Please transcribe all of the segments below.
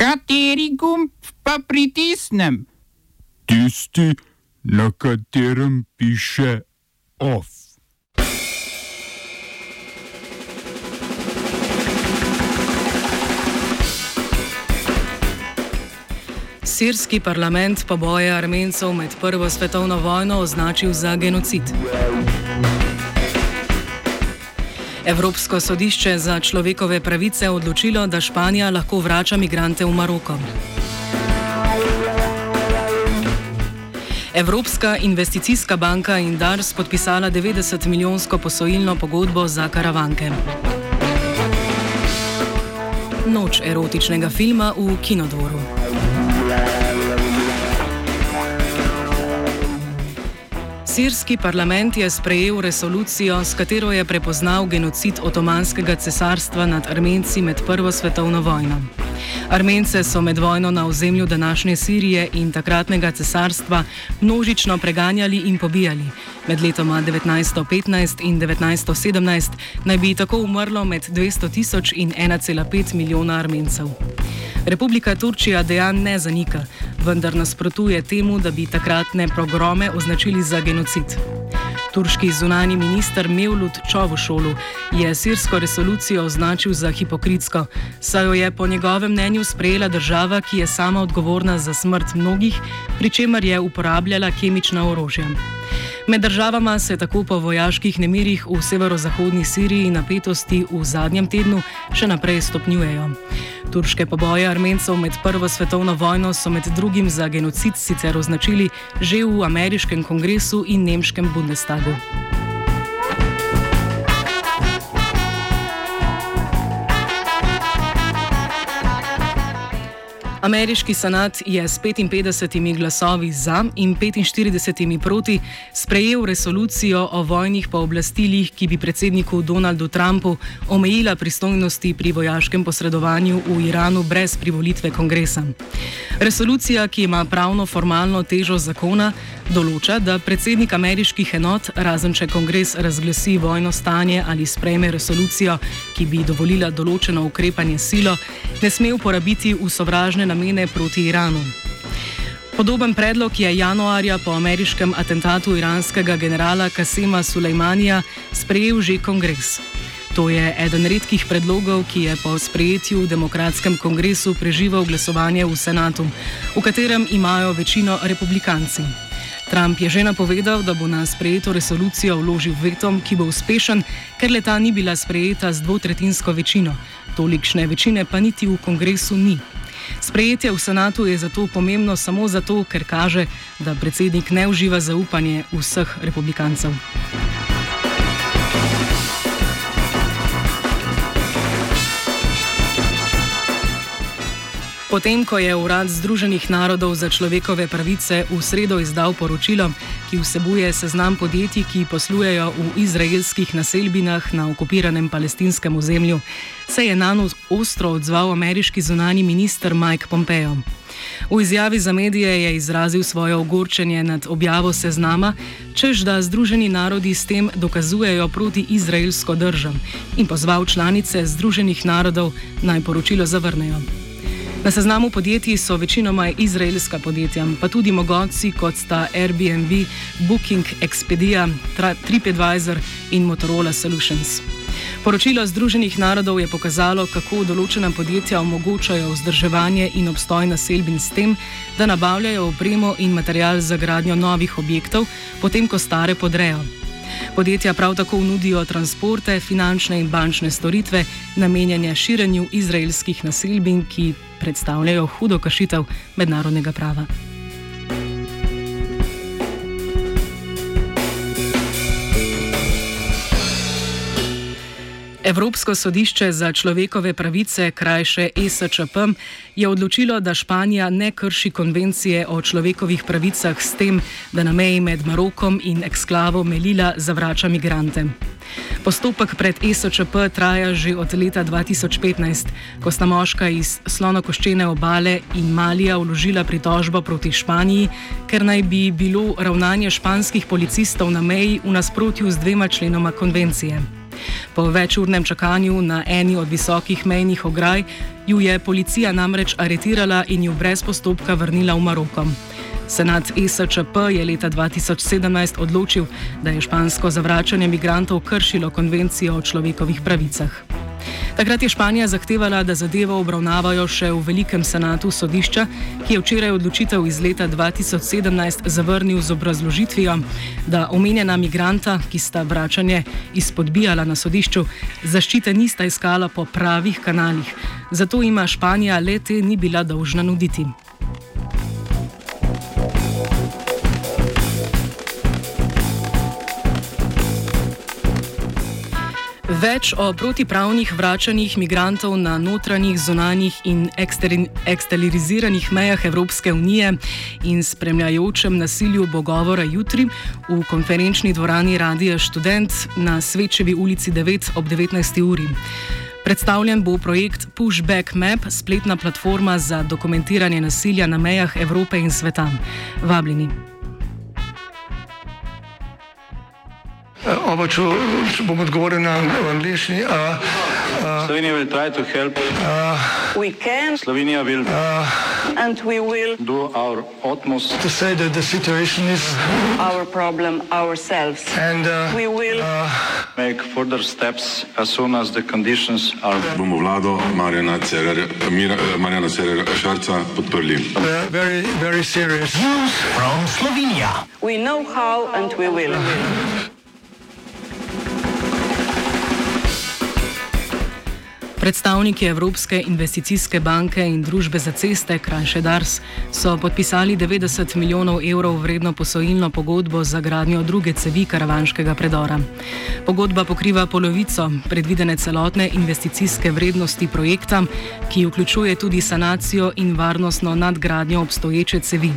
Kateri gumb pa pritisnem? Tisti, na katerem piše OF. Sirski parlament pa boje Armencev med Prvo svetovno vojno označil za genocid. Evropsko sodišče za človekove pravice je odločilo, da Španija lahko vrača migrante v Maroko. Evropska investicijska banka in DARS podpisala 90 milijonsko posojilno pogodbo za karavanke. Noč erotičnega filma v Kinodvoru. Sirski parlament je sprejel resolucijo, s katero je prepoznal genocid Otomanskega cesarstva nad Armenci med Prvo svetovno vojno. Armence so med vojno na ozemlju današnje Sirije in takratnega cesarstva množično preganjali in pobijali. Med letoma 1915 in 1917 naj bi tako umrlo med 200 tisoč in 1,5 milijona Armencev. Republika Turčija dejanj ne zanika, vendar nasprotuje temu, da bi takratne progrome označili za genocid. Turški zunani minister Mevlut Čovušolu je sirsko resolucijo označil za hipokritsko, saj jo je po njegovem mnenju sprejela država, ki je sama odgovorna za smrt mnogih, pri čemer je uporabljala kemična orožja. Med državama se tako po vojaških nemirih v severozahodni Siriji napetosti v zadnjem tednu še naprej stopnjujejo. Turške poboje Armencev med Prvo svetovno vojno so med drugim za genocid sicer označili že v ameriškem kongresu in nemškem Bundestagu. Ameriški senat je s 55 glasovi za in 45 proti sprejel resolucijo o vojnih pooblastilih, ki bi predsedniku Donaldu Trumpu omejila pristojnosti pri vojaškem posredovanju v Iranu brez privolitve kongresa. Resolucija, ki ima pravno formalno težo zakona, določa, da predsednik ameriških enot, razen če kongres razglasi vojno stanje ali sprejme resolucijo, ki bi dovolila določeno ukrepanje silo, ne sme uporabiti v sovražne namene proti Iranu. Podoben predlog je januarja po ameriškem atentatu iranskega generala Kasema Sulejmanija sprejel že kongres. To je eden redkih predlogov, ki je po sprejetju v demokratskem kongresu preživel glasovanje v senatu, v katerem imajo večino republikanci. Trump je že napovedal, da bo na sprejeto resolucijo vložil vetom, ki bo uspešen, ker leta ni bila sprejeta z dvotretinsko večino. Tolikšne večine pa niti v kongresu ni. Sprejetje v senatu je zato pomembno samo zato, ker kaže, da predsednik ne uživa zaupanje vseh republikancev. Potem, ko je Urad Združenih narodov za človekove pravice v sredo izdal poročilo, ki vsebuje seznam podjetij, ki poslujejo v izraelskih naselbinah na okupiranem palestinskem ozemlju, se je na nos ostro odzval ameriški zunani minister Mike Pompeo. V izjavi za medije je izrazil svoje ogorčenje nad objavo seznama, čež da Združeni narodi s tem dokazujejo proti izraelsko držav in pozval članice Združenih narodov naj poročilo zavrnejo. Na seznamu podjetij so večinoma izraelska podjetja, pa tudi mogoci kot sta Airbnb, Booking, Expedia, TripAdvisor in Motorola Solutions. Poročilo Združenih narodov je pokazalo, kako določena podjetja omogočajo vzdrževanje in obstoj naselbin s tem, da nabavljajo opremo in material za gradnjo novih objektov, potem ko stare podrejo. Podjetja prav tako nudijo transporte, finančne in bančne storitve, namenjene širjenju izraelskih naselbin, ki predstavljajo hudo kršitev mednarodnega prava. Evropsko sodišče za človekove pravice, krajše ESČP, je odločilo, da Španija ne krši konvencije o človekovih pravicah s tem, da na meji med Marokom in eksklavo Melila zavrača migrante. Postopek pred ESČP traja že od leta 2015, ko sta moška iz slonokoščene obale in Malija vložila pritožbo proti Španiji, ker naj bi bilo ravnanje španskih policistov na meji v nasprotju z dvema členoma konvencije. Po večurnem čakanju na eni od visokih mejnih ograj ju je policija namreč aretirala in ju brez postopka vrnila v Maroko. Senat ESČP je leta 2017 odločil, da je špansko zavračanje migrantov kršilo konvencijo o človekovih pravicah. Takrat je Španija zahtevala, da zadevo obravnavajo še v velikem senatu sodišča, ki je včeraj odločitev iz leta 2017 zavrnil z obrazložitvijo, da omenjena migranta, ki sta vračanje izpodbijala na sodišču, zaščite nista iskala po pravih kanalih, zato ima Španija lete ni bila dolžna nuditi. Več o protipravnih vračanjih migrantov na notranjih, zunanjih in eksteriliziranih mejah Evropske unije in spremljajočem nasilju bo govora jutri v konferenčni dvorani Radia Student na Svečevi ulici 9 ob 19. uri. Predstavljen bo projekt Pushback Map, spletna platforma za dokumentiranje nasilja na mejah Evrope in sveta. Vabljeni. Oba, če, če bom odgovoril na angliški. Slovenija will try to help. Uh, we can. Slovenija will uh, and we will do our utmost to say that the situation is our problem ourselves. And uh, we will uh, make further steps as soon as the conditions are. Bomo vlado Marjana Cererera Šarca podprli. Very, very serious news from Slovenia. We know how and we will. Predstavniki Evropske investicijske banke in družbe za ceste, krajše DARS, so podpisali 90 milijonov evrov vredno posojilno pogodbo za gradnjo druge cevi karavanškega predora. Pogodba pokriva polovico predvidene celotne investicijske vrednosti projekta, ki vključuje tudi sanacijo in varnostno nadgradnjo obstoječe cevi.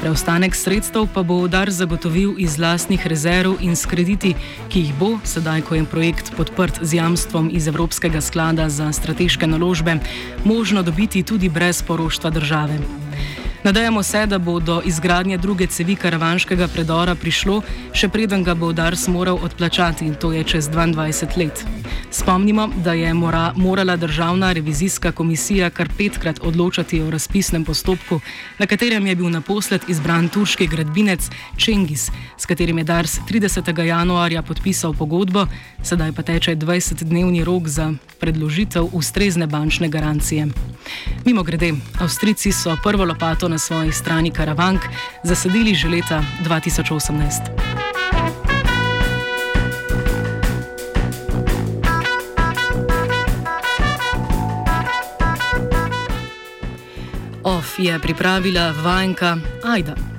Preostanek sredstev pa bo DARS zagotovil iz lastnih rezerv in s krediti, ki jih bo, sedaj ko je projekt podprt z jamstvom iz Evropskega sklada za strateške naložbe možno dobiti tudi brez poroštva države. Nadejamo se, da bo do izgradnje druge cevi karavanškega predora prišlo, še preden ga bo Dars moral odplačati in to je čez 22 let. Spomnimo, da je mora, morala državna revizijska komisija kar petkrat odločati o razpisnem postopku, na katerem je bil naposled izbran turški gradbinec Čengis, s katerim je Dars 30. januarja podpisal pogodbo, sedaj pa teče 20-dnevni rok za predložitev ustrezne bančne garancije. Mimo grede, Avstrici so prvo lopato na svoji strani karavank zasadili že leta 2018. OF je pripravila vajenka Aida.